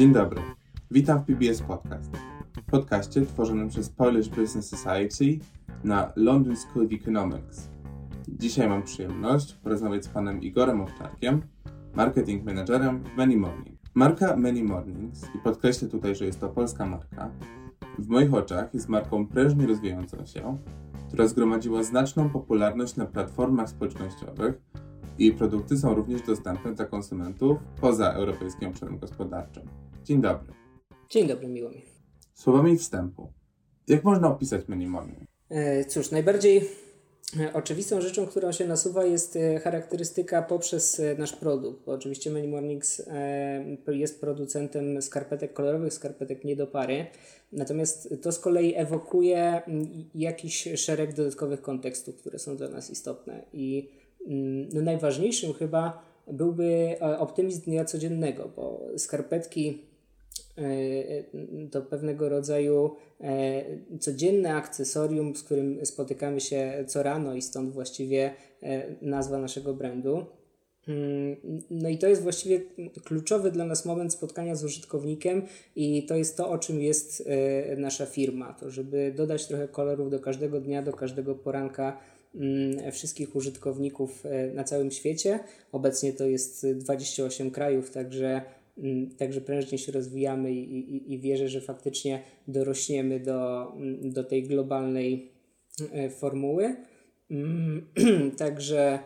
Dzień dobry. Witam w PBS Podcast. Podcaście tworzonym przez Polish Business Society na London School of Economics. Dzisiaj mam przyjemność porozmawiać z panem Igorem Owczarkiem, marketing managerem w Many Morning. Marka Many Mornings, i podkreślę tutaj, że jest to polska marka, w moich oczach jest marką prężnie rozwijającą się, która zgromadziła znaczną popularność na platformach społecznościowych i produkty są również dostępne dla konsumentów poza Europejskim Obszarem Gospodarczym. Dzień dobry. Dzień dobry, miło mi. Słowami wstępu. Jak można opisać Many Morning? E, cóż, najbardziej e, oczywistą rzeczą, którą się nasuwa jest e, charakterystyka poprzez nasz produkt, bo oczywiście Many Mornings jest producentem skarpetek kolorowych, skarpetek nie do pary, natomiast to z kolei ewokuje jakiś szereg dodatkowych kontekstów, które są dla nas istotne i no najważniejszym chyba byłby optymizm dnia codziennego, bo skarpetki to pewnego rodzaju e, codzienne akcesorium, z którym spotykamy się co rano i stąd właściwie e, nazwa naszego brandu. Mm, no i to jest właściwie kluczowy dla nas moment spotkania z użytkownikiem i to jest to, o czym jest e, nasza firma. To, żeby dodać trochę kolorów do każdego dnia, do każdego poranka mm, wszystkich użytkowników na całym świecie. Obecnie to jest 28 krajów, także Mm, także prężnie się rozwijamy i, i, i wierzę, że faktycznie dorośniemy do, mm, do tej globalnej e, formuły. Mm, także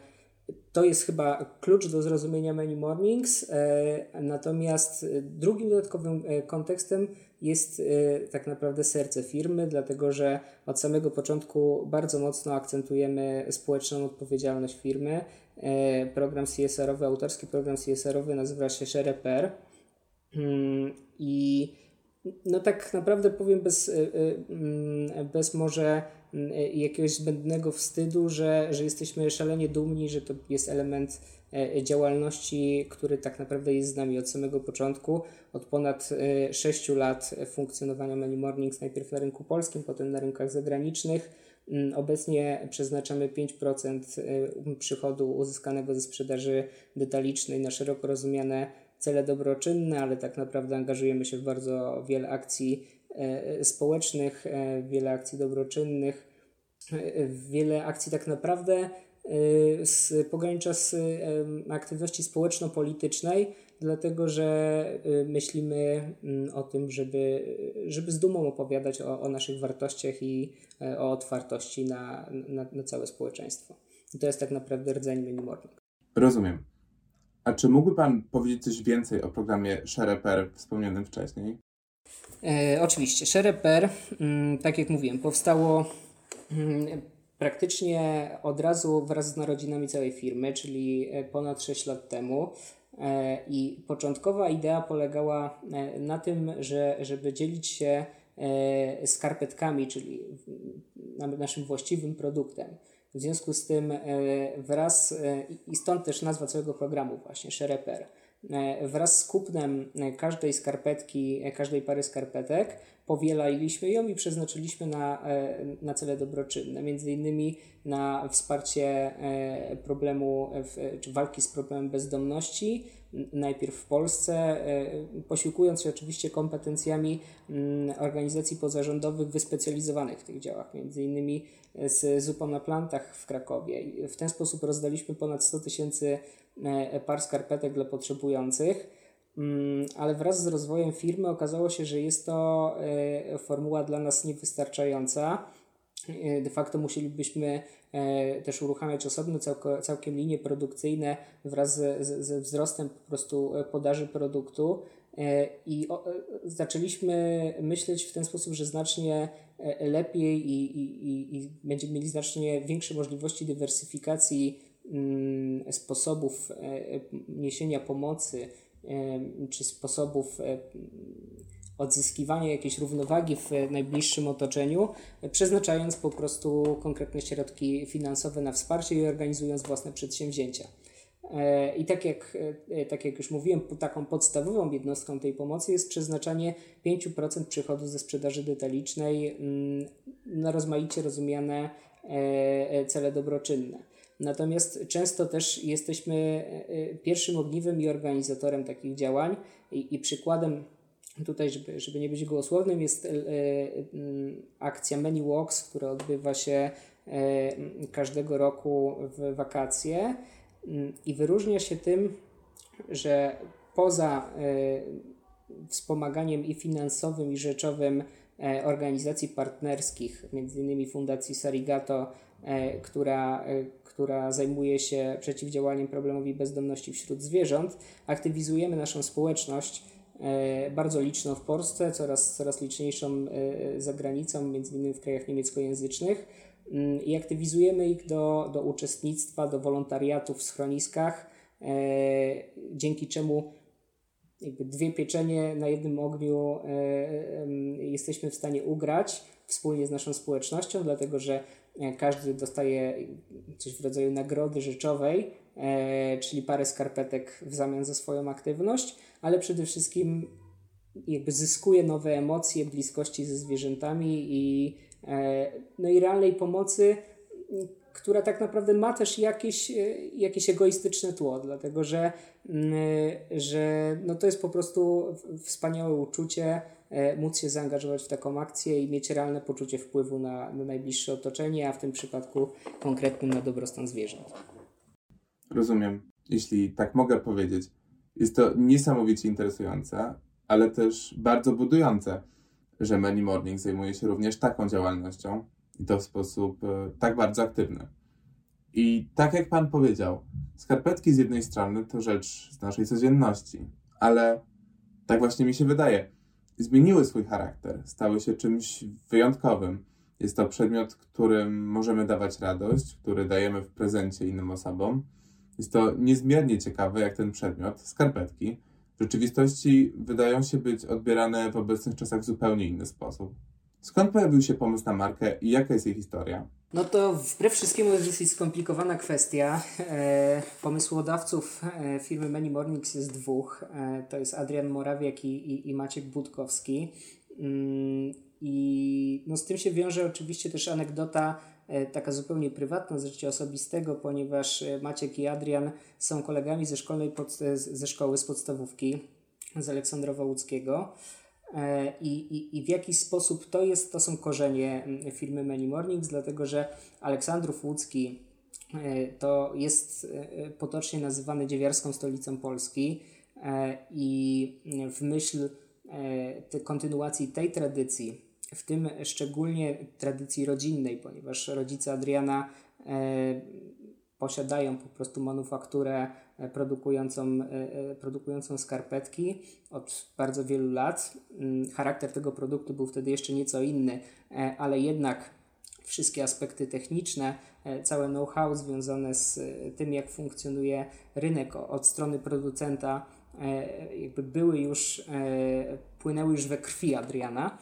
to jest chyba klucz do zrozumienia Many Mornings. E, natomiast drugim dodatkowym e, kontekstem jest tak naprawdę serce firmy, dlatego że od samego początku bardzo mocno akcentujemy społeczną odpowiedzialność firmy. Program CSR-owy, autorski program CSR-owy nazywa się SharePR mm, i no tak naprawdę powiem bez, mm, bez może mm, jakiegoś zbędnego wstydu, że, że jesteśmy szalenie dumni, że to jest element e, działalności, który tak naprawdę jest z nami od samego początku, od ponad 6 e, lat funkcjonowania Many Mornings, najpierw na rynku polskim, potem na rynkach zagranicznych. Mm, obecnie przeznaczamy 5% e, przychodu uzyskanego ze sprzedaży detalicznej na szeroko rozumiane cele dobroczynne, ale tak naprawdę angażujemy się w bardzo wiele akcji e, społecznych, e, wiele akcji dobroczynnych, wiele akcji tak naprawdę z, pogranicza z aktywności społeczno-politycznej, dlatego że myślimy mm, o tym, żeby, żeby z dumą opowiadać o, o naszych wartościach i o otwartości na, na, na całe społeczeństwo. I to jest tak naprawdę rdzeń mini morning. Rozumiem. A czy mógłby Pan powiedzieć coś więcej o programie SharePer wspomnianym wcześniej? E, oczywiście. SharePer, mm, tak jak mówiłem, powstało mm, praktycznie od razu wraz z narodzinami całej firmy, czyli e, ponad 6 lat temu. E, I początkowa idea polegała e, na tym, że żeby dzielić się skarpetkami, czyli naszym właściwym produktem. W związku z tym e, wraz, e, i stąd też nazwa całego programu właśnie, Shereper, e, wraz z kupnem każdej skarpetki, każdej pary skarpetek powielaliśmy ją i przeznaczyliśmy na, na cele dobroczynne, między innymi na wsparcie problemu, czy walki z problemem bezdomności, najpierw w Polsce, posiłkując się oczywiście kompetencjami mm, organizacji pozarządowych wyspecjalizowanych w tych działach, między innymi z zupą na plantach w Krakowie. W ten sposób rozdaliśmy ponad 100 tysięcy e, par skarpetek dla potrzebujących. Mm, ale wraz z rozwojem firmy okazało się, że jest to e, formuła dla nas niewystarczająca. E, de facto musielibyśmy też uruchamiać osobno całkiem linie produkcyjne wraz ze wzrostem po prostu podaży produktu. I zaczęliśmy myśleć w ten sposób, że znacznie E, lepiej i, i, i będziemy mieli znacznie większe możliwości dywersyfikacji mm, sposobów e, niesienia pomocy e, czy sposobów odzyskiwania jakiejś równowagi w najbliższym otoczeniu, przeznaczając po prostu konkretne środki finansowe na wsparcie i organizując własne przedsięwzięcia. E, I tak jak, e, tak jak już mówiłem, taką podstawową jednostką tej pomocy jest przeznaczanie 5% przychodu ze sprzedaży detalicznej mm, na rozmaicie rozumiane e, cele dobroczynne. Natomiast często też jesteśmy pierwszym ogniwem i organizatorem takich działań i, i przykładem tutaj, żeby, żeby nie być gołosłownym, jest akcja Many Walks, która odbywa się każdego roku w wakacje i wyróżnia się tym, że poza wspomaganiem i finansowym, i rzeczowym e, organizacji partnerskich, m.in. Fundacji Sarigato, e, która, e, która zajmuje się przeciwdziałaniem problemowi bezdomności wśród zwierząt, aktywizujemy naszą społeczność bardzo liczną w Polsce, coraz, coraz liczniejszą za granicą, innymi w krajach niemieckojęzycznych mm, i aktywizujemy ich do, do uczestnictwa, do wolontariatu w schroniskach, dzięki czemu jakby dwie pieczenie na jednym ogniu e, e, jesteśmy w stanie ugrać wspólnie z naszą społecznością, dlatego że e, każdy dostaje coś w rodzaju nagrody rzeczowej, czyli parę skarpetek w zamian za swoją aktywność, ale przede wszystkim jakby zyskuje nowe emocje bliskości ze zwierzętami i, no i realnej pomocy która tak naprawdę ma też jakieś, e, jakieś egoistyczne tło, dlatego że, mm, że no to jest po prostu wspaniałe uczucie e, móc się zaangażować w taką akcję i mieć realne poczucie wpływu na, na najbliższe otoczenie, a w tym przypadku konkretnym na dobrostan zwierząt. Rozumiem, jeśli tak mogę powiedzieć. Jest to niesamowicie interesujące, ale też bardzo budujące, że Many Morning zajmuje się również taką działalnością, i to w sposób e, tak bardzo aktywny. I tak jak Pan powiedział, skarpetki z jednej strony to rzecz z naszej codzienności, ale tak właśnie mi się wydaje, zmieniły swój charakter, stały się czymś wyjątkowym. Jest to przedmiot, którym możemy dawać radość, który dajemy w prezencie innym osobom. Jest to niezmiernie ciekawe, jak ten przedmiot, skarpetki, w rzeczywistości wydają się być odbierane w obecnych czasach w zupełnie inny sposób. Skąd pojawił się pomysł na markę i jaka jest jej historia? No to wbrew wszystkiemu jest dosyć skomplikowana kwestia. E, pomysłodawców e, firmy Many Mornings jest dwóch. E, to jest Adrian Morawiak i, i, i Maciek Budkowski. Mm, I no z tym się wiąże oczywiście też anegdota e, taka zupełnie prywatna z życia osobistego, ponieważ e, Maciek i Adrian są kolegami ze, szkolnej pod, ze szkoły z podstawówki z Aleksandrowa Łódzkiego. E, I, i, I w jaki sposób to jest, to są korzenie mm, firmy Many Mornings, dlatego że Aleksandrów Łódzki e, to jest e, potocznie nazywany dziewiarską stolicą Polski i w myśl kontynuacji tej tradycji, w tym szczególnie tradycji rodzinnej, ponieważ rodzice Adriana posiadają po prostu manufakturę e, produkującą, e, e, produkującą skarpetki od bardzo wielu lat. Mm, charakter tego produktu był wtedy jeszcze nieco inny, ale jednak wszystkie aspekty techniczne, całe know-how związane z tym, jak funkcjonuje rynek od strony producenta, jakby były już, płynęły już we krwi Adriana.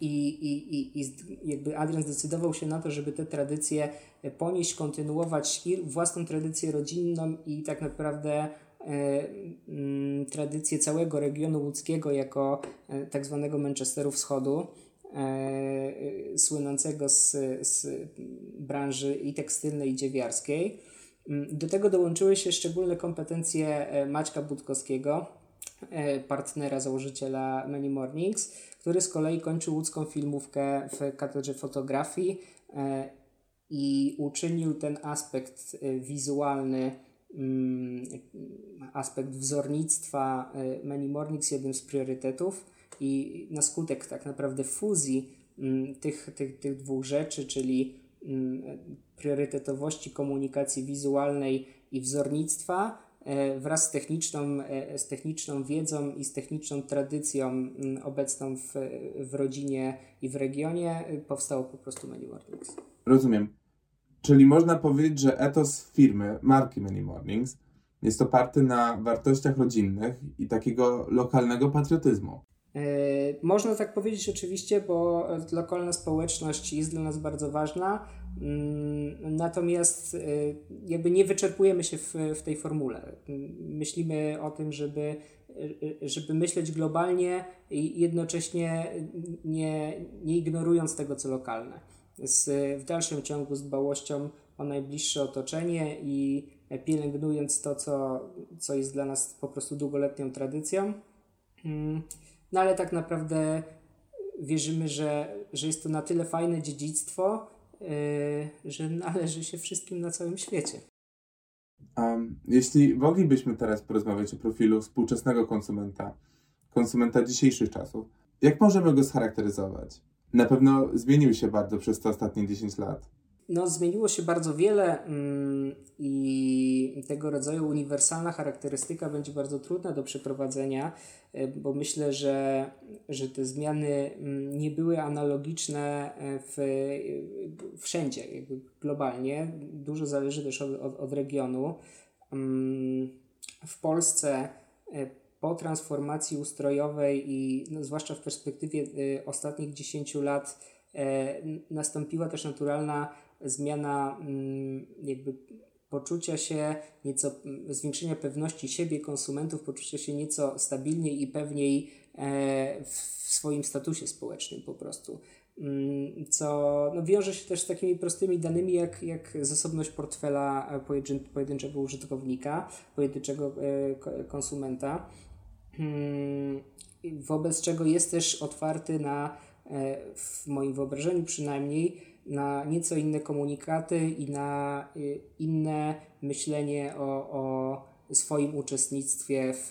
I, i, i, i jakby Adrian zdecydował się na to, żeby te tradycje ponieść, kontynuować i własną tradycję rodzinną i tak naprawdę e, mm, tradycję całego regionu łódzkiego jako e, tak zwanego Manchesteru Wschodu, e, słynącego z, z branży i tekstylnej i dziewiarskiej. Mm, do tego dołączyły się szczególne kompetencje Maćka Budkowskiego, partnera, założyciela Many Mornings, który z kolei kończył łódzką filmówkę w katedrze fotografii i uczynił ten aspekt y, wizualny, mm, aspekt wzornictwa Many Mornings jednym z priorytetów. I na skutek tak naprawdę fuzji mm, tych, tych, tych dwóch rzeczy, czyli mm, priorytetowości komunikacji wizualnej i wzornictwa e, wraz z techniczną, e, z techniczną wiedzą i z techniczną tradycją obecną w, w rodzinie i w regionie y, powstało po prostu Many Mornings. Rozumiem. Czyli można powiedzieć, że etos firmy, marki Many Mornings, jest oparty na wartościach rodzinnych i takiego lokalnego patriotyzmu. Można tak powiedzieć oczywiście, bo lokalna społeczność jest dla nas bardzo ważna, natomiast yy, jakby nie wyczerpujemy się w, w tej formule. Myślimy o tym, żeby, żeby myśleć globalnie i jednocześnie nie, nie ignorując tego, co lokalne z, w dalszym ciągu z dbałością o najbliższe otoczenie i pielęgnując to, co, co jest dla nas po prostu długoletnią tradycją. Mm, no ale tak naprawdę wierzymy, że, że jest to na tyle fajne dziedzictwo, że należy się wszystkim na całym świecie. Um, jeśli moglibyśmy teraz porozmawiać o profilu współczesnego konsumenta, konsumenta dzisiejszych czasów, jak możemy go scharakteryzować? Na pewno zmienił się bardzo przez te ostatnie 10 lat. No, zmieniło się bardzo wiele mm, i tego rodzaju uniwersalna charakterystyka będzie bardzo trudna do przeprowadzenia, e, bo myślę, że, że te zmiany mm, nie były analogiczne e, w, wszędzie, jakby globalnie. Dużo zależy też od, od, od regionu. Mm, w Polsce e, po transformacji ustrojowej i no, zwłaszcza w perspektywie ostatnich 10 lat nastąpiła też naturalna zmiana mm, jakby poczucia się nieco, zwiększenia pewności siebie konsumentów, poczucia się nieco stabilniej i pewniej e, w swoim statusie społecznym po prostu. Mm, co no, wiąże się też z takimi prostymi danymi, jak, jak zasobność portfela e, pojedyn pojedynczego użytkownika, pojedynczego e, konsumenta, wobec czego jest też otwarty na, w moim wyobrażeniu przynajmniej, na nieco inne komunikaty i na y, inne myślenie o, o swoim uczestnictwie w,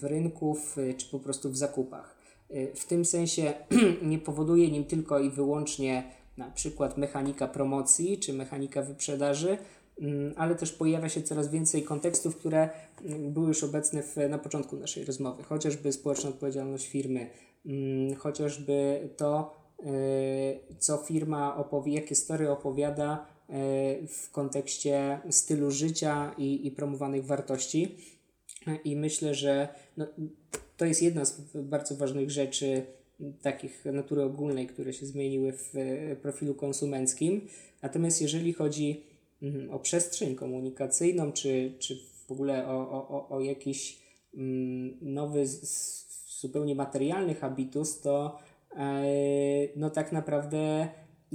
w rynku czy po prostu w zakupach. Y, w tym sensie nie powoduje nim tylko i wyłącznie na przykład mechanika promocji czy mechanika wyprzedaży, mm, ale też pojawia się coraz więcej kontekstów, które mm, były już obecne w, na początku naszej rozmowy, chociażby społeczna odpowiedzialność firmy, mm, chociażby to, co firma opowie, jakie story opowiada y, w kontekście stylu życia i, i promowanych wartości. I myślę, że no, to jest jedna z bardzo ważnych rzeczy, takich natury ogólnej, które się zmieniły w profilu konsumenckim. Natomiast jeżeli chodzi mm, o przestrzeń komunikacyjną, czy, czy w ogóle o, o, o jakiś mm, nowy, zupełnie materialny habitus, to no tak naprawdę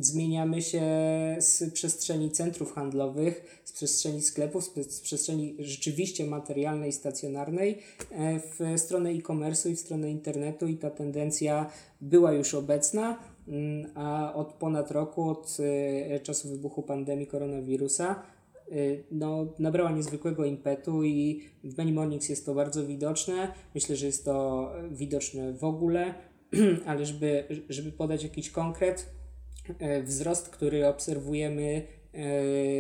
zmieniamy się z przestrzeni centrów handlowych, z przestrzeni sklepów, z przestrzeni rzeczywiście materialnej, stacjonarnej e, w stronę e-commerce i w stronę internetu i ta tendencja była już obecna, mm, a od ponad roku, od e, czasu wybuchu pandemii koronawirusa, no, nabrała niezwykłego impetu i w Many Mornings jest to bardzo widoczne. Myślę, że jest to widoczne w ogóle. ale żeby, żeby podać jakiś konkret, e, wzrost, który obserwujemy e,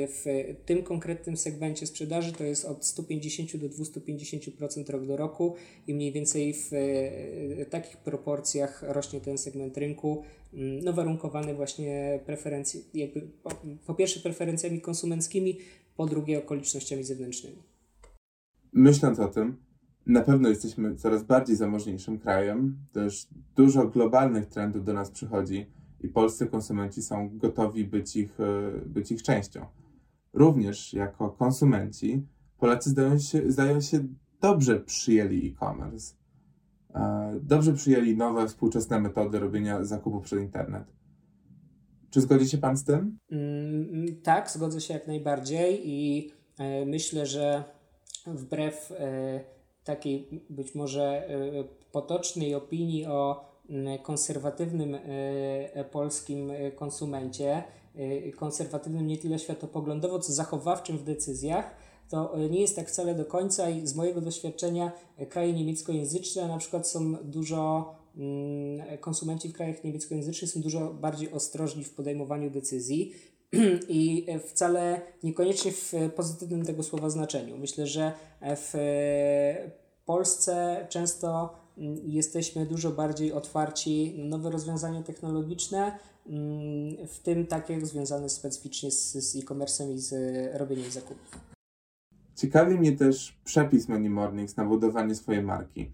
w tym konkretnym segmencie sprzedaży to jest od 150 do 250% rok do roku i mniej więcej w e, takich proporcjach rośnie ten segment rynku, mm, no warunkowany właśnie preferencji, jakby po, po pierwsze preferencjami konsumenckimi, po drugie okolicznościami zewnętrznymi. Myśląc o tym, na pewno jesteśmy coraz bardziej zamożniejszym krajem, też dużo globalnych trendów do nas przychodzi i polscy konsumenci są gotowi być ich, e, być ich częścią. Również jako konsumenci Polacy zdają się, zdają się dobrze przyjęli e-commerce. E, dobrze przyjęli nowe, współczesne metody robienia zakupów przez internet. Czy zgodzi się Pan z tym? Mm, tak, zgodzę się jak najbardziej i e, myślę, że wbrew takiej być może e, potocznej opinii o konserwatywnym e, e, polskim konsumencie, konserwatywnym nie tyle światopoglądowo, co zachowawczym w decyzjach, to nie jest tak wcale do końca i z mojego doświadczenia kraje niemieckojęzyczne na przykład są dużo konsumenci w krajach niemieckojęzycznych są dużo bardziej ostrożni w podejmowaniu decyzji i wcale niekoniecznie w pozytywnym tego słowa znaczeniu. Myślę, że w Polsce często mm, jesteśmy dużo bardziej otwarci na nowe rozwiązania technologiczne, mm, w tym takie związane specyficznie z, z e-commerce'em i z robieniem zakupów. Ciekawi mnie też przepis Many Mornings na budowanie swojej marki.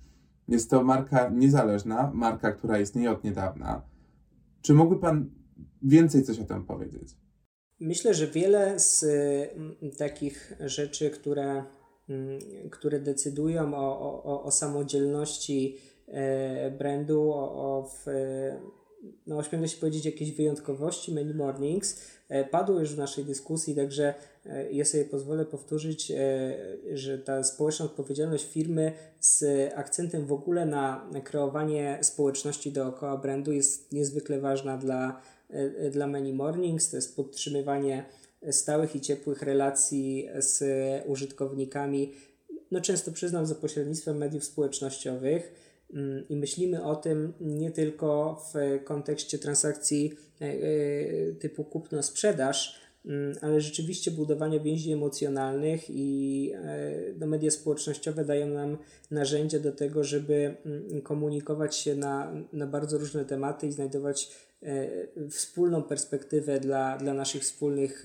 Jest to marka niezależna, marka, która istnieje od niedawna. Czy mógłby Pan więcej coś o tym powiedzieć? Myślę, że wiele z mm, takich rzeczy, które Mm, które decydują o, o, o samodzielności e, brandu, o, o w, no ośmielę się powiedzieć, jakieś wyjątkowości Many Mornings padło już w naszej dyskusji, także ja sobie pozwolę powtórzyć, że ta społeczna odpowiedzialność firmy z akcentem w ogóle na kreowanie społeczności dookoła brandu jest niezwykle ważna dla, dla Many Mornings. To jest podtrzymywanie stałych i ciepłych relacji z użytkownikami, no często przyznam za pośrednictwem mediów społecznościowych mm, i myślimy o tym nie tylko w kontekście transakcji e, e, typu kupno-sprzedaż, ale rzeczywiście budowanie więzi emocjonalnych i e, no, media społecznościowe dają nam narzędzia do tego, żeby mm, komunikować się na, na bardzo różne tematy i znajdować wspólną perspektywę dla, dla naszych wspólnych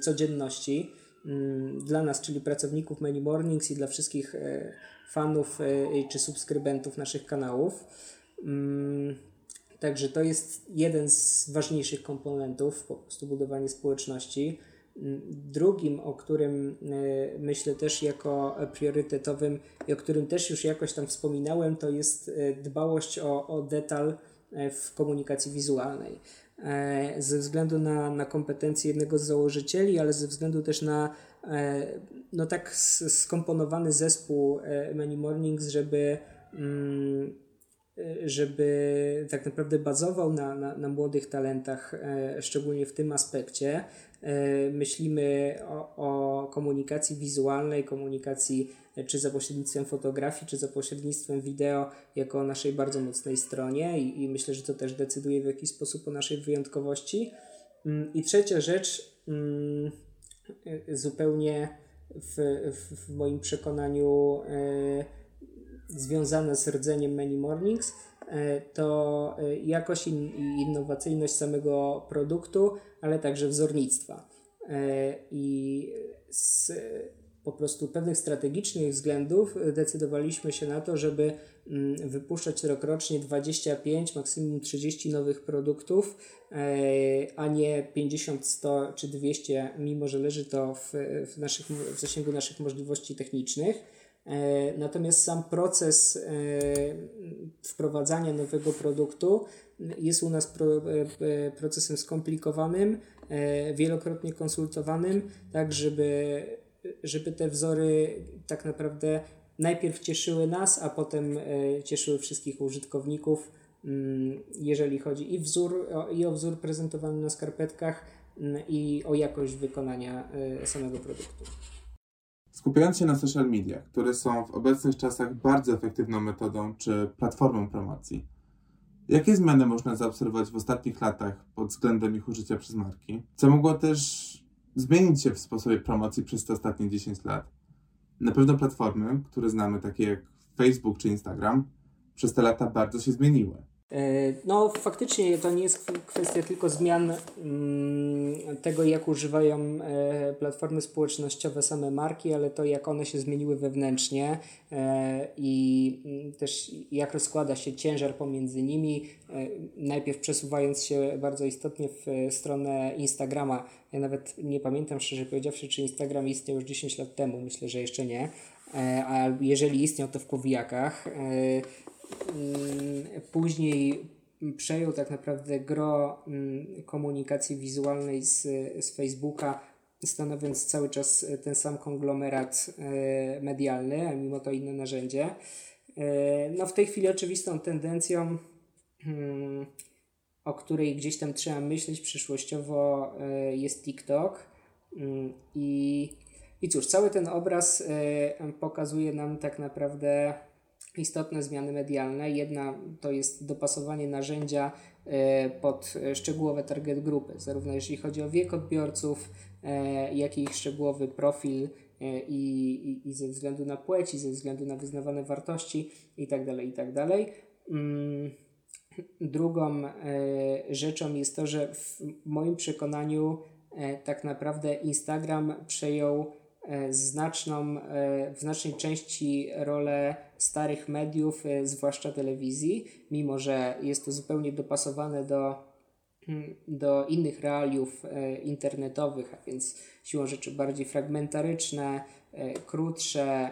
codzienności. Mm, dla nas, czyli pracowników Many Mornings i dla wszystkich e, fanów e, czy subskrybentów naszych kanałów. Także to jest jeden z ważniejszych komponentów, po prostu budowanie społeczności. Mm, drugim, o którym e, myślę też jako priorytetowym i o którym też już jakoś tam wspominałem, to jest dbałość o, o detal w komunikacji wizualnej. E, ze względu na, na kompetencje jednego z założycieli, ale ze względu też na e, no tak skomponowany zespół e, Many Mornings, żeby mm, żeby tak naprawdę bazował na, na, na młodych talentach, szczególnie w tym aspekcie. Myślimy o, o komunikacji wizualnej, komunikacji czy za pośrednictwem fotografii, czy za pośrednictwem wideo, jako naszej bardzo mocnej stronie i, i myślę, że to też decyduje w jakiś sposób o naszej wyjątkowości. Mm, I trzecia rzecz, mm, zupełnie w, w, w moim przekonaniu e, związana z rdzeniem Many Mornings, e, to e, jakość i innowacyjność samego produktu, ale także wzornictwa. I z, po prostu pewnych strategicznych względów e, decydowaliśmy się na to, żeby mm, wypuszczać rokrocznie 25, maksimum 30 nowych produktów, e, a nie 50, 100 czy 200, mimo że leży to w, naszych, w zasięgu naszych możliwości technicznych. E, natomiast sam proces wprowadzania nowego produktu jest u nas procesem skomplikowanym, wielokrotnie konsultowanym, tak żeby żeby te wzory tak naprawdę najpierw cieszyły nas, a potem e, cieszyły wszystkich użytkowników, mm, jeżeli chodzi i, wzór, i o wzór prezentowany na skarpetkach, mm, i o jakość wykonania e, samego produktu. Skupiając się na social media, które są w obecnych czasach bardzo efektywną metodą czy platformą promocji, jakie zmiany można zaobserwować w ostatnich latach pod względem ich użycia przez marki? Co mogło też zmienić się w sposobie promocji przez te ostatnie 10 lat. Na pewno platformy, które znamy, takie jak Facebook czy Instagram, przez te lata bardzo się zmieniły. E, no, faktycznie to nie jest kwestia tylko zmian mm, tego, jak używają e, platformy społecznościowe same marki, ale to, jak one się zmieniły wewnętrznie e, i mm, też jak rozkłada się ciężar pomiędzy nimi. Najpierw przesuwając się bardzo istotnie w stronę Instagrama. Ja nawet nie pamiętam, szczerze powiedziawszy, czy Instagram istniał już 10 lat temu. Myślę, że jeszcze nie. A jeżeli istniał, to w powijakach później przejął tak naprawdę gro mm, komunikacji wizualnej z, z Facebooka, stanowiąc cały czas ten sam konglomerat e, medialny, a mimo to inne narzędzie. E, no w tej chwili oczywistą tendencją, mm, o której gdzieś tam trzeba myśleć przyszłościowo, e, jest TikTok. I, I cóż, cały ten obraz pokazuje nam tak naprawdę istotne zmiany medialne. Jedna to jest dopasowanie narzędzia e, pod szczegółowe target grupy, zarówno jeżeli chodzi o wiek odbiorców, e, jak i ich szczegółowy profil e, i, i, i ze względu na płeć, i ze względu na wyznawane wartości itd. Tak itd. Tak mm, drugą rzeczą jest to, że w moim przekonaniu tak naprawdę Instagram przejął znaczną, e, w znacznej części rolę starych mediów, e, zwłaszcza telewizji, mimo że jest to zupełnie dopasowane do mm, do innych realiów e, internetowych, a więc siłą rzeczy bardziej fragmentaryczne, e, krótsze,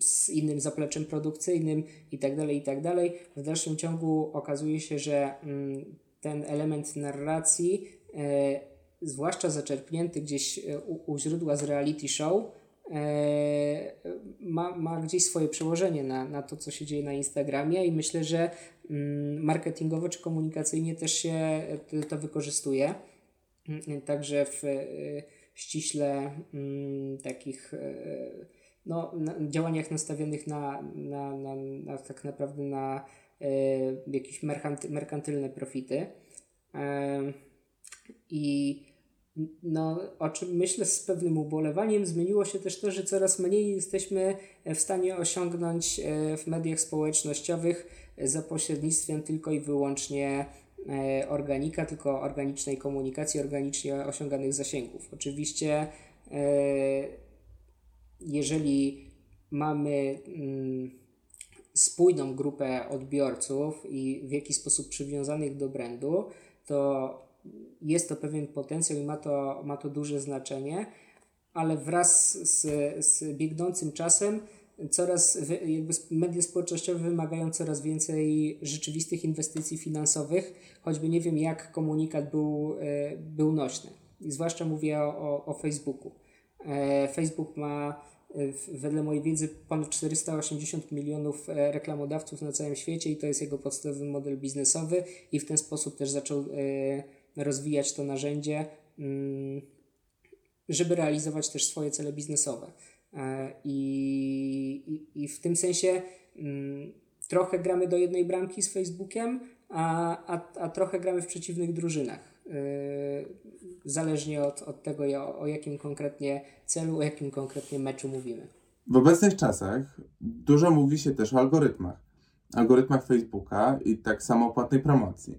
z innym zapleczem produkcyjnym itd., tak itd., tak w dalszym ciągu okazuje się, że mm, ten element narracji, zwłaszcza zaczerpnięty gdzieś u, u źródła z reality show, E, ma, ma gdzieś swoje przełożenie na, na to, co się dzieje na Instagramie i myślę, że mm, marketingowo czy komunikacyjnie też się to wykorzystuje. Mm, także w e, ściśle mm, takich e, no, działaniach nastawionych na, na, na, na tak naprawdę na jakieś merkantylne profity. I no, o czym myślę z pewnym ubolewaniem, zmieniło się też to, że coraz mniej jesteśmy w stanie osiągnąć e, w mediach społecznościowych za pośrednictwem tylko i wyłącznie e, organika, tylko organicznej komunikacji, organicznie osiąganych zasięgów. Oczywiście, e, jeżeli mamy mm, spójną grupę odbiorców i w jakiś sposób przywiązanych do brandu, to jest to pewien potencjał i ma to, ma to duże znaczenie, ale wraz z, z biegnącym czasem coraz jakby media społecznościowe wymagają coraz więcej rzeczywistych inwestycji finansowych, choćby nie wiem jak komunikat był, e, był nośny. I zwłaszcza mówię o, o Facebooku. E, Facebook ma e, wedle mojej wiedzy ponad 480 milionów reklamodawców na całym świecie i to jest jego podstawowy model biznesowy i w ten sposób też zaczął rozwijać to narzędzie, mm, żeby realizować też swoje cele biznesowe. E, I, i, i w tym sensie mm, trochę gramy do jednej bramki z Facebookiem, a, a, a trochę gramy w przeciwnych drużynach. E, zależnie od, od tego, o, o jakim konkretnie celu, o jakim konkretnie meczu mówimy. W obecnych czasach dużo mówi się też o algorytmach. Algorytmach Facebooka i tak samo płatnej promocji.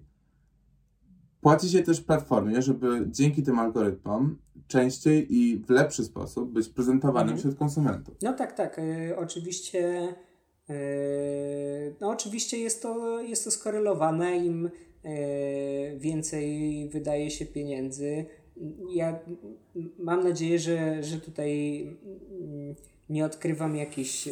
Płaci się też platformie, żeby dzięki tym algorytmom częściej i w lepszy sposób być prezentowanym mhm. wśród konsumentów. No tak, tak. E, oczywiście e, no oczywiście jest to, jest to skorelowane. Im e, więcej wydaje się pieniędzy. Ja mam nadzieję, że, że tutaj mm, nie odkrywam jakichś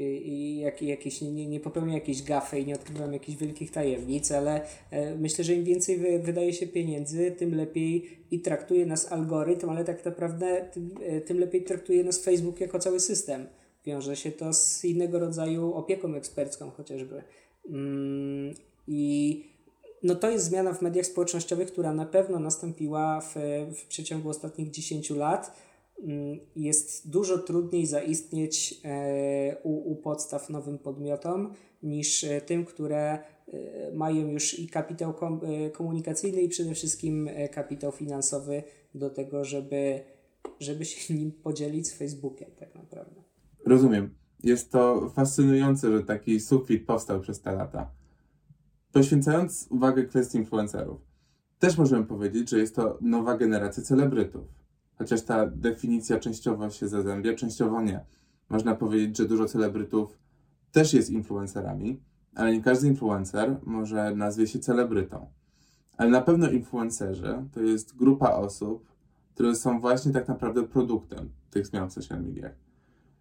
i jak, jakieś, nie, nie popełniam jakiejś gafy i nie odkrywam jakichś wielkich tajemnic, ale e, myślę, że im więcej wy, wydaje się pieniędzy, tym lepiej i traktuje nas algorytm, ale tak naprawdę tym, e, tym lepiej traktuje nas Facebook jako cały system. Wiąże się to z innego rodzaju opieką ekspercką chociażby. Mm, I no to jest zmiana w mediach społecznościowych, która na pewno nastąpiła w, w przeciągu ostatnich 10 lat jest dużo trudniej zaistnieć e, u, u podstaw nowym podmiotom niż e, tym, które e, mają już i kapitał komunikacyjny i przede wszystkim kapitał finansowy do tego, żeby, żeby się nim podzielić z Facebookiem tak naprawdę. Rozumiem. Jest to fascynujące, że taki sufit powstał przez te lata. Poświęcając uwagę kwestii influencerów, też możemy powiedzieć, że jest to nowa generacja celebrytów chociaż ta definicja częściowo się zazębia, częściowo nie. Można powiedzieć, że dużo celebrytów też jest influencerami, ale nie każdy influencer może nazwie się celebrytą. Ale na pewno influencerzy to jest grupa osób, które są właśnie tak naprawdę produktem tych zmian w social mediach.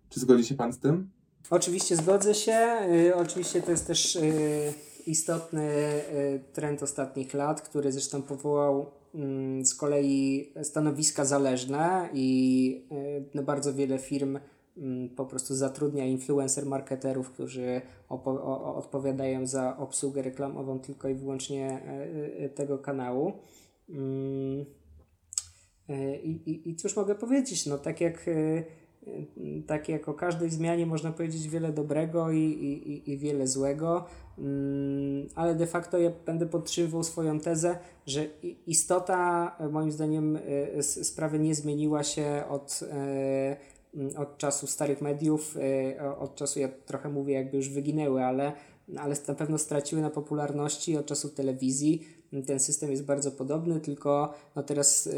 Czy zgodzi się Pan z tym? Oczywiście zgodzę się. Y, oczywiście to jest też y, istotny y, trend ostatnich lat, który zresztą powołał z kolei stanowiska zależne i y, no bardzo wiele firm mm, po prostu zatrudnia influencer marketerów, którzy odpowiadają za obsługę reklamową tylko i wyłącznie y, y, tego kanału. Mm, I, i, I cóż mogę powiedzieć? No, tak jak tak jak o każdej zmianie można powiedzieć wiele dobrego i, i, i wiele złego, mm, ale de facto ja będę podtrzymywał swoją tezę, że istota moim zdaniem e, sprawy nie zmieniła się od, e, od czasu starych mediów, e, od czasu, ja trochę mówię jakby już wyginęły, ale, ale na pewno straciły na popularności od czasów telewizji. Ten system jest bardzo podobny, tylko no teraz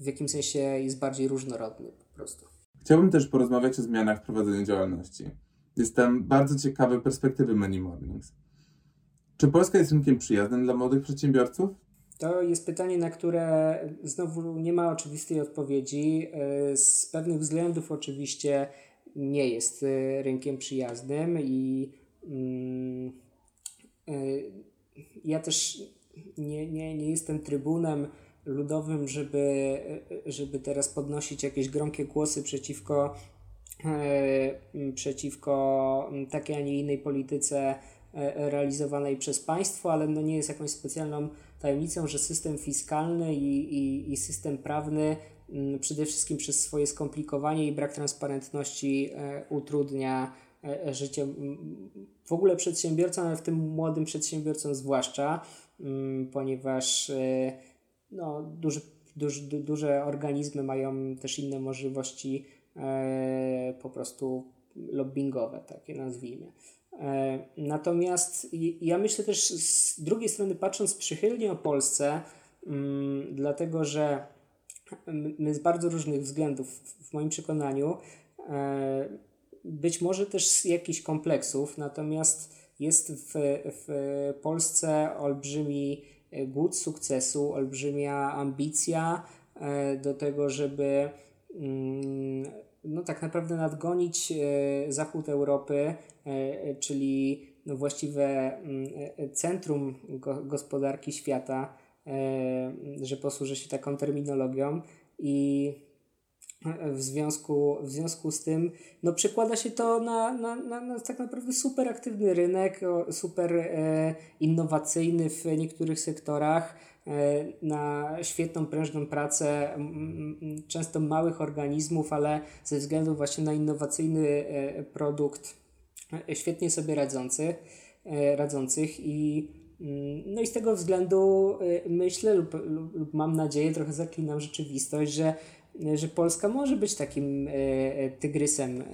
w jakimś sensie jest bardziej różnorodny po prostu. Chciałbym też porozmawiać o zmianach w prowadzeniu działalności. Jestem bardzo ciekawy perspektywy Many Mornings. Czy Polska jest rynkiem przyjaznym dla młodych przedsiębiorców? To jest pytanie, na które znowu nie ma oczywistej odpowiedzi. Z pewnych względów oczywiście nie jest rynkiem przyjaznym i mm, ja też nie, nie, nie jestem trybunem ludowym, żeby, żeby teraz podnosić jakieś gromkie głosy przeciwko, e, przeciwko takiej, a nie innej polityce e, realizowanej przez państwo, ale no nie jest jakąś specjalną tajemnicą, że system fiskalny i, i, i system prawny przede wszystkim przez swoje skomplikowanie i brak transparentności e, utrudnia życie w ogóle przedsiębiorcom, ale w tym młodym przedsiębiorcom zwłaszcza, ponieważ no, duży, duży, duże organizmy mają też inne możliwości e, po prostu lobbyingowe, takie nazwijmy. E, natomiast ja myślę też z drugiej strony, patrząc przychylnie o Polsce, mm, dlatego że my z bardzo różnych względów, w moim przekonaniu, e, być może też z jakichś kompleksów, natomiast jest w, w Polsce olbrzymi głód sukcesu, olbrzymia ambicja e, do tego, żeby mm, no tak naprawdę nadgonić e, zachód Europy, e, czyli no właściwe mm, centrum gospodarki świata, że posłużę się taką terminologią i w związku, w związku z tym no, przekłada się to na, na, na, na tak naprawdę super aktywny rynek, super e, innowacyjny w niektórych sektorach, e, na świetną, prężną pracę m, często małych organizmów, ale ze względu właśnie na innowacyjny e, produkt e, świetnie sobie radzący, e, radzących i mm, no i z tego względu e, myślę lub, lub, lub mam nadzieję, trochę zaklinam rzeczywistość, że że Polska może być takim e, e, tygrysem e,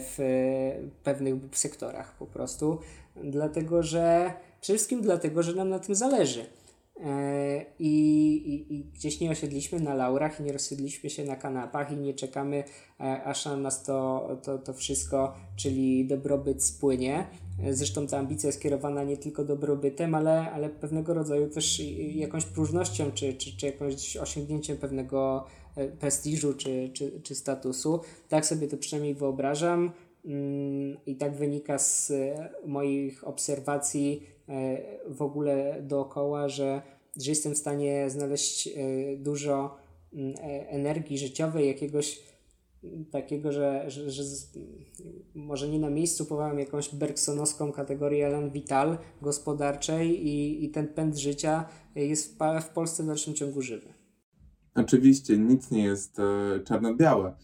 w pewnych sektorach po prostu, dlatego że przede wszystkim dlatego, że nam na tym zależy. I, i, I gdzieś nie osiedliśmy na laurach, i nie rozsiedliśmy się na kanapach, i nie czekamy, aż na nas to, to, to wszystko, czyli dobrobyt spłynie. Zresztą ta ambicja jest kierowana nie tylko dobrobytem, ale, ale pewnego rodzaju też jakąś próżnością, czy, czy, czy jakąś osiągnięciem pewnego prestiżu czy, czy, czy statusu. Tak sobie to przynajmniej wyobrażam mm, i tak wynika z e, moich obserwacji e, w ogóle dookoła, że, że jestem w stanie znaleźć dużo mm, energii życiowej, jakiegoś mm, takiego, że, że, że może nie na miejscu powołam jakąś bergsonowską kategorię Elan Vital gospodarczej i, i ten pęd życia jest w, w Polsce w dalszym ciągu żywy. Oczywiście nic nie jest e, czarno-białe.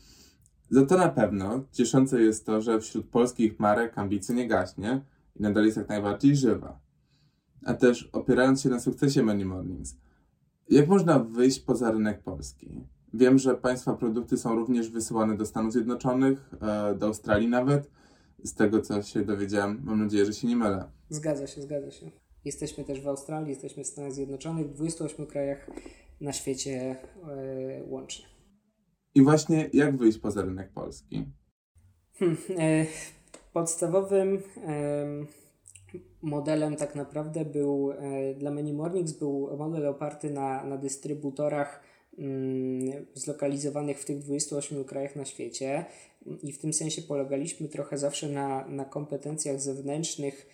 Za to na pewno cieszące jest to, że wśród polskich marek ambicja nie gaśnie i nadal jest jak najbardziej żywa. A też opierając się na sukcesie Many Mornings, jak można wyjść poza rynek polski? Wiem, że Państwa produkty są również wysyłane do Stanów Zjednoczonych, e, do Australii nawet. Z tego, co się dowiedziałem, mam nadzieję, że się nie mylę. Zgadza się, zgadza się. Jesteśmy też w Australii, jesteśmy w Stanach Zjednoczonych, w 28 krajach na świecie e, łącznie. I właśnie jak wyjść poza rynek polski? Hmm, e, podstawowym modelem tak naprawdę był e, dla Many Mornings był model oparty na, na dystrybutorach mm, zlokalizowanych w tych 28 krajach na świecie i w tym sensie polegaliśmy trochę zawsze na, na kompetencjach zewnętrznych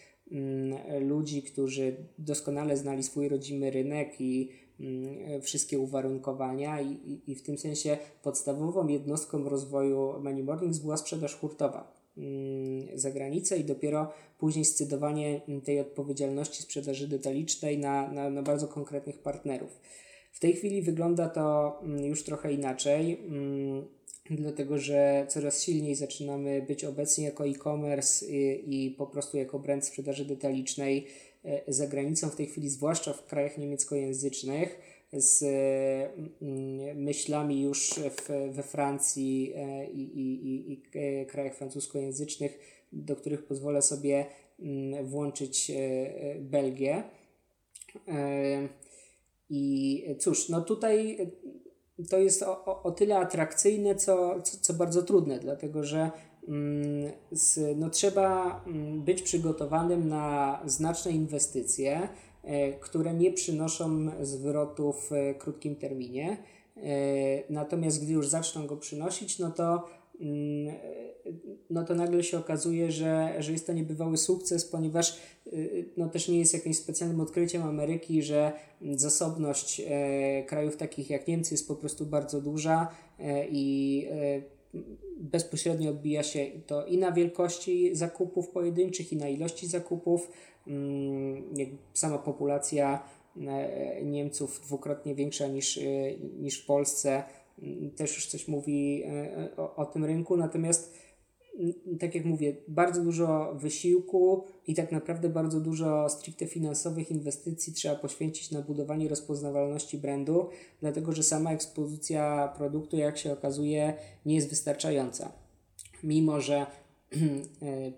ludzi, którzy doskonale znali swój rodzimy rynek i Mm, wszystkie uwarunkowania i, i, i w tym sensie podstawową jednostką rozwoju Money Mornings była sprzedaż hurtowa mm, za granicę i dopiero później scydowanie tej odpowiedzialności sprzedaży detalicznej na, na, na bardzo konkretnych partnerów. W tej chwili wygląda to mm, już trochę inaczej, dlatego że coraz silniej zaczynamy być obecni jako e-commerce i, i po prostu jako brand sprzedaży detalicznej E, za granicą w tej chwili, zwłaszcza w krajach niemieckojęzycznych, z mm, myślami już w, we Francji e, i, i, i, e, krajach francuskojęzycznych, do których pozwolę sobie mm, włączyć Belgię. I cóż, no tutaj to jest o, o tyle atrakcyjne, co, co, co bardzo trudne, dlatego że Mm, no, trzeba mm, być przygotowanym na znaczne inwestycje, które nie przynoszą zwrotu w krótkim terminie. Natomiast gdy już zaczną go przynosić, no to no to nagle się okazuje, że, że jest to niebywały sukces, ponieważ y, no też nie jest jakimś specjalnym odkryciem Ameryki, że zasobność e, krajów takich jak Niemcy jest po prostu bardzo duża e, i e, bezpośrednio odbija się to i na wielkości zakupów pojedynczych, i na ilości zakupów. Mm, sama populacja Niemców dwukrotnie większa niż, niż w Polsce mm, też już coś mówi o, o tym rynku, natomiast tak jak mówię, bardzo dużo wysiłku i tak naprawdę bardzo dużo stricte finansowych inwestycji trzeba poświęcić na budowanie rozpoznawalności brandu, dlatego że sama ekspozycja produktu, jak się okazuje, nie jest wystarczająca. Mimo, że e,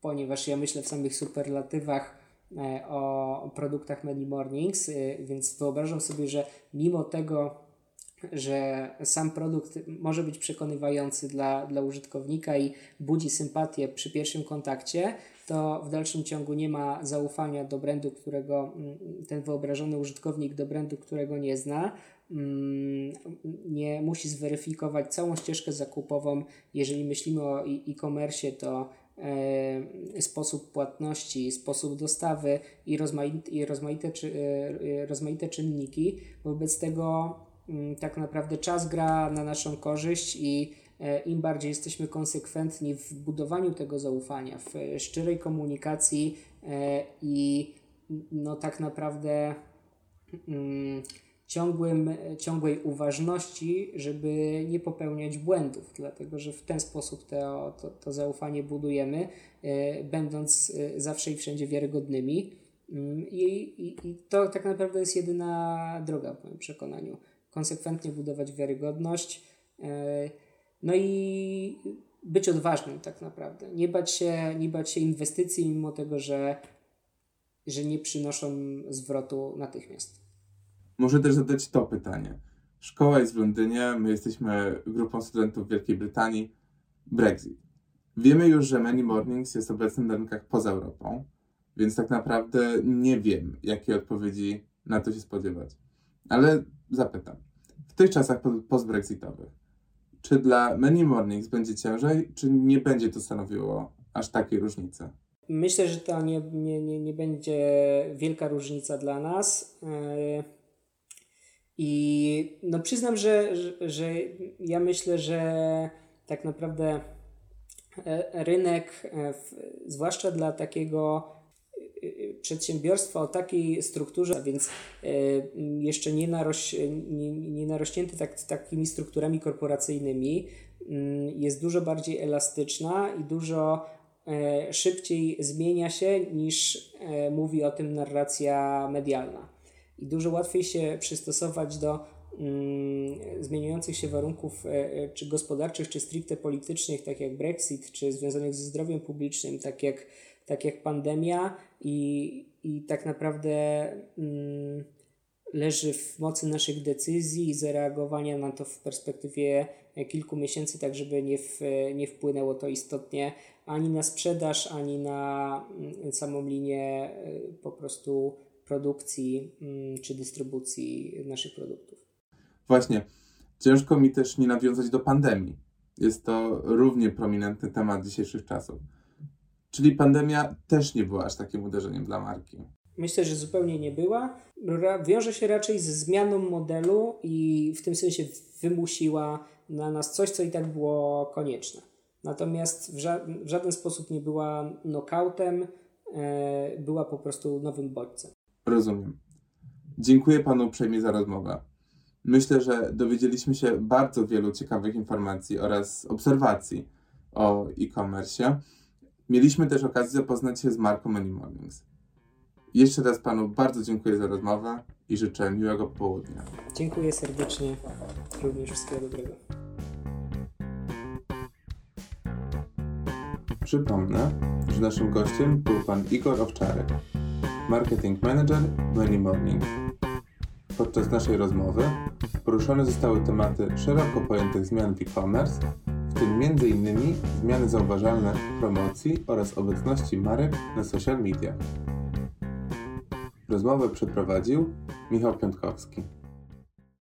ponieważ ja myślę w samych superlatywach e, o produktach Many Mornings, e, więc wyobrażam sobie, że mimo tego, że sam produkt może być przekonywający dla, dla użytkownika i budzi sympatię przy pierwszym kontakcie, to w dalszym ciągu nie ma zaufania do brandu, którego mm, ten wyobrażony użytkownik do brandu, którego nie zna. Mm, nie musi zweryfikować całą ścieżkę zakupową. Jeżeli myślimy o e-commerce, to e, sposób płatności, sposób dostawy i rozmaite, i rozmaite, czy, e, rozmaite czynniki. Wobec tego tak naprawdę czas gra na naszą korzyść i e, im bardziej jesteśmy konsekwentni w budowaniu tego zaufania, w szczerej komunikacji e, i no tak naprawdę mm, ciągłym, ciągłej uważności, żeby nie popełniać błędów, dlatego że w ten sposób to, to, to zaufanie budujemy, e, będąc zawsze i wszędzie wiarygodnymi. Mm, I, i, I to tak naprawdę jest jedyna droga, w moim przekonaniu konsekwentnie budować wiarygodność. E, no i być odważnym tak naprawdę. Nie bać się, nie bać się inwestycji, mimo tego, że, że nie przynoszą zwrotu natychmiast. Muszę też zadać to pytanie. Szkoła jest w Londynie, my jesteśmy grupą studentów Wielkiej Brytanii. Brexit. Wiemy już, że Many Mornings jest obecny na rynkach poza Europą, więc tak naprawdę nie wiem, jakiej odpowiedzi na to się spodziewać. Ale zapytam. W tych czasach postbrexitowych, czy dla Many Mornings będzie ciężej, czy nie będzie to stanowiło aż takiej różnicy? Myślę, że to nie, nie, nie, nie będzie wielka różnica dla nas. E, I no przyznam, że, że, że ja myślę, że tak naprawdę e, rynek, e, zwłaszcza dla takiego przedsiębiorstwa o takiej strukturze, więc e, jeszcze nie, naroś, nie, nie tak, takimi strukturami korporacyjnymi, mm, jest dużo bardziej elastyczna i dużo e, szybciej zmienia się niż e, mówi o tym narracja medialna. I dużo łatwiej się przystosować do mm, zmieniających się warunków czy gospodarczych, czy stricte politycznych, tak jak Brexit, czy związanych ze zdrowiem publicznym, tak jak tak jak pandemia i, i tak naprawdę mm, leży w mocy naszych decyzji i zareagowania na to w perspektywie kilku miesięcy, tak żeby nie, w, nie wpłynęło to istotnie ani na sprzedaż, ani na mm, samą linię y, po prostu produkcji mm, czy dystrybucji naszych produktów. Właśnie. Ciężko mi też nie nawiązać do pandemii. Jest to równie prominentny temat dzisiejszych czasów. Czyli pandemia też nie była aż takim uderzeniem dla marki. Myślę, że zupełnie nie była. Wiąże się raczej ze zmianą modelu i w tym sensie wymusiła na nas coś, co i tak było konieczne. Natomiast w, ża w żaden sposób nie była knockoutem, e, była po prostu nowym bodźcem. Rozumiem. Dziękuję panu uprzejmie za rozmowę. Myślę, że dowiedzieliśmy się bardzo wielu ciekawych informacji oraz obserwacji o e-commerce. Mieliśmy też okazję zapoznać się z marką Many Mornings. Jeszcze raz Panu bardzo dziękuję za rozmowę i życzę miłego południa. Dziękuję serdecznie. Również wszystkiego dobrego. Przypomnę, że naszym gościem był Pan Igor Owczarek, marketing manager Many Morning. Podczas naszej rozmowy poruszone zostały tematy szeroko pojętych zmian w e-commerce tym m.in. zmiany zauważalne w promocji oraz obecności marek na social mediach. Rozmowę przeprowadził Michał Piątkowski.